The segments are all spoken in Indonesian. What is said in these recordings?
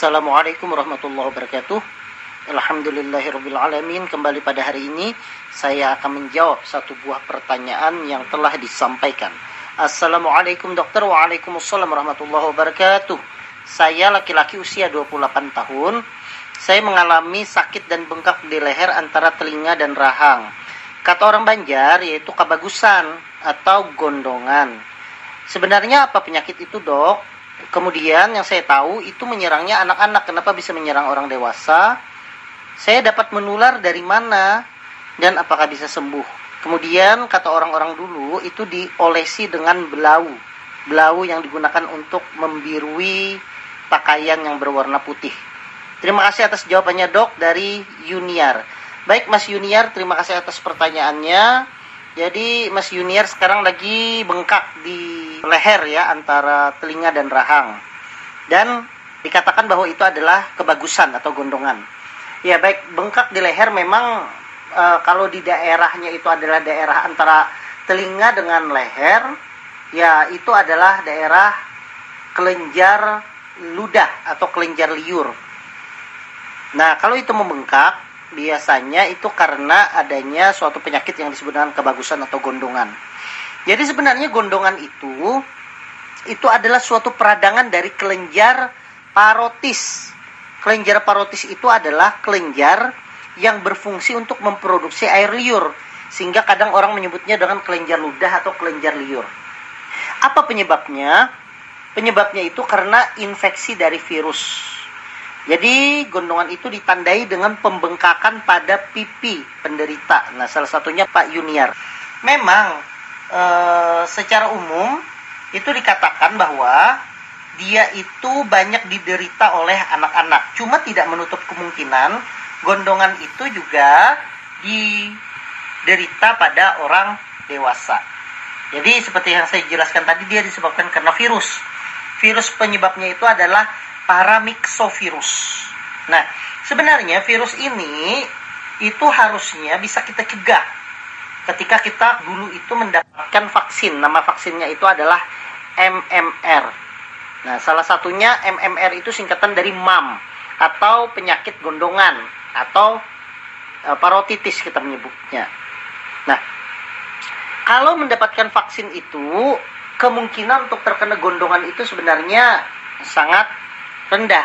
Assalamualaikum warahmatullahi wabarakatuh. Alhamdulillahirrabbilalamin. Kembali pada hari ini Saya akan menjawab satu buah pertanyaan Yang telah disampaikan. Assalamualaikum dokter. Waalaikumsalam warahmatullahi wabarakatuh. Saya laki-laki usia 28 tahun. Saya mengalami sakit dan bengkak di leher antara telinga dan rahang. Kata orang Banjar yaitu kebagusan atau gondongan. Sebenarnya apa penyakit itu dok? Kemudian yang saya tahu itu menyerangnya anak-anak. Kenapa bisa menyerang orang dewasa? Saya dapat menular dari mana dan apakah bisa sembuh? Kemudian kata orang-orang dulu itu diolesi dengan belau. Belau yang digunakan untuk membirui pakaian yang berwarna putih. Terima kasih atas jawabannya dok dari Yuniar. Baik Mas Yuniar, terima kasih atas pertanyaannya. Jadi Mas Junior sekarang lagi bengkak di leher ya antara telinga dan rahang. Dan dikatakan bahwa itu adalah kebagusan atau gondongan. Ya baik bengkak di leher memang e, kalau di daerahnya itu adalah daerah antara telinga dengan leher, ya itu adalah daerah kelenjar ludah atau kelenjar liur. Nah kalau itu membengkak biasanya itu karena adanya suatu penyakit yang disebut dengan kebagusan atau gondongan. Jadi sebenarnya gondongan itu itu adalah suatu peradangan dari kelenjar parotis. Kelenjar parotis itu adalah kelenjar yang berfungsi untuk memproduksi air liur sehingga kadang orang menyebutnya dengan kelenjar ludah atau kelenjar liur. Apa penyebabnya? Penyebabnya itu karena infeksi dari virus jadi gondongan itu ditandai dengan pembengkakan pada pipi penderita. Nah, salah satunya Pak Yuniar. Memang e, secara umum itu dikatakan bahwa dia itu banyak diderita oleh anak-anak. Cuma tidak menutup kemungkinan gondongan itu juga diderita pada orang dewasa. Jadi seperti yang saya jelaskan tadi dia disebabkan karena virus. Virus penyebabnya itu adalah paramyxovirus. Nah, sebenarnya virus ini itu harusnya bisa kita cegah ketika kita dulu itu mendapatkan vaksin. Nama vaksinnya itu adalah MMR. Nah, salah satunya MMR itu singkatan dari MAM atau penyakit gondongan atau e, parotitis kita menyebutnya. Nah, kalau mendapatkan vaksin itu kemungkinan untuk terkena gondongan itu sebenarnya sangat rendah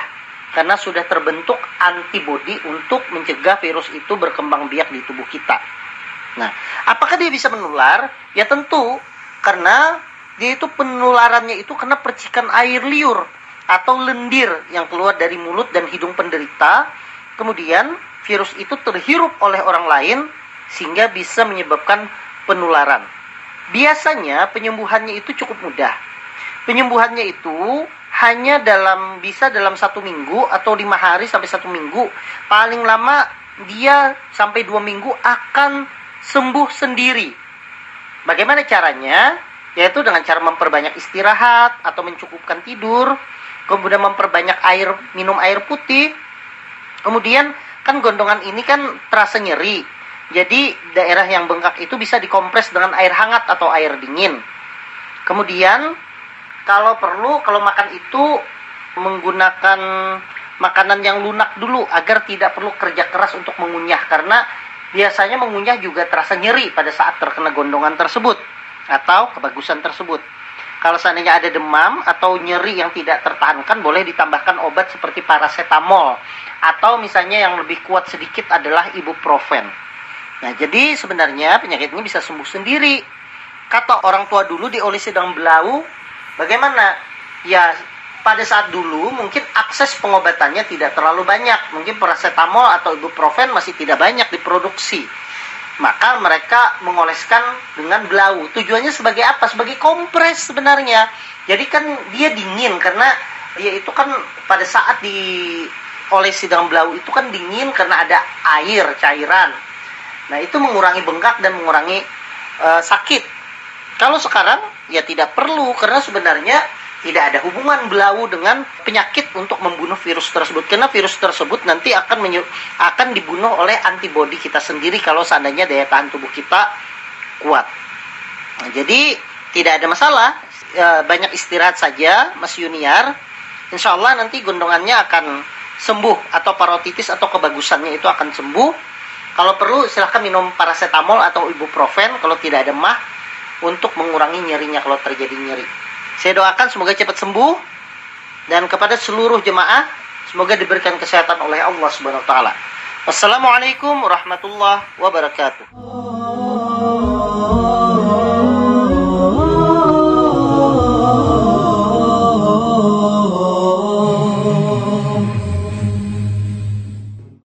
karena sudah terbentuk antibodi untuk mencegah virus itu berkembang biak di tubuh kita. Nah, apakah dia bisa menular? Ya tentu, karena dia itu penularannya itu kena percikan air liur atau lendir yang keluar dari mulut dan hidung penderita. Kemudian virus itu terhirup oleh orang lain sehingga bisa menyebabkan penularan. Biasanya penyembuhannya itu cukup mudah. Penyembuhannya itu hanya dalam bisa dalam satu minggu atau lima hari sampai satu minggu paling lama dia sampai dua minggu akan sembuh sendiri. Bagaimana caranya? Yaitu dengan cara memperbanyak istirahat atau mencukupkan tidur kemudian memperbanyak air minum air putih. Kemudian kan gondongan ini kan terasa nyeri. Jadi daerah yang bengkak itu bisa dikompres dengan air hangat atau air dingin. Kemudian kalau perlu kalau makan itu menggunakan makanan yang lunak dulu agar tidak perlu kerja keras untuk mengunyah. Karena biasanya mengunyah juga terasa nyeri pada saat terkena gondongan tersebut atau kebagusan tersebut. Kalau seandainya ada demam atau nyeri yang tidak tertahankan boleh ditambahkan obat seperti paracetamol atau misalnya yang lebih kuat sedikit adalah ibuprofen. Nah, jadi sebenarnya penyakit ini bisa sembuh sendiri. Kata orang tua dulu diolesi dengan belau Bagaimana? Ya pada saat dulu mungkin akses pengobatannya tidak terlalu banyak. Mungkin paracetamol atau ibuprofen masih tidak banyak diproduksi. Maka mereka mengoleskan dengan belau. Tujuannya sebagai apa? Sebagai kompres sebenarnya. Jadi kan dia dingin karena dia itu kan pada saat di olesi dengan belau itu kan dingin karena ada air cairan. Nah, itu mengurangi bengkak dan mengurangi uh, sakit. Kalau sekarang ya tidak perlu karena sebenarnya tidak ada hubungan belau dengan penyakit untuk membunuh virus tersebut karena virus tersebut nanti akan akan dibunuh oleh antibodi kita sendiri kalau seandainya daya tahan tubuh kita kuat. Nah, jadi tidak ada masalah e, banyak istirahat saja Mas Yuniar. insya Allah nanti gondongannya akan sembuh atau parotitis atau kebagusannya itu akan sembuh. Kalau perlu silahkan minum paracetamol atau ibuprofen kalau tidak ada mah untuk mengurangi nyerinya kalau terjadi nyeri. Saya doakan semoga cepat sembuh dan kepada seluruh jemaah semoga diberikan kesehatan oleh Allah Subhanahu wa taala. Wassalamualaikum warahmatullahi wabarakatuh.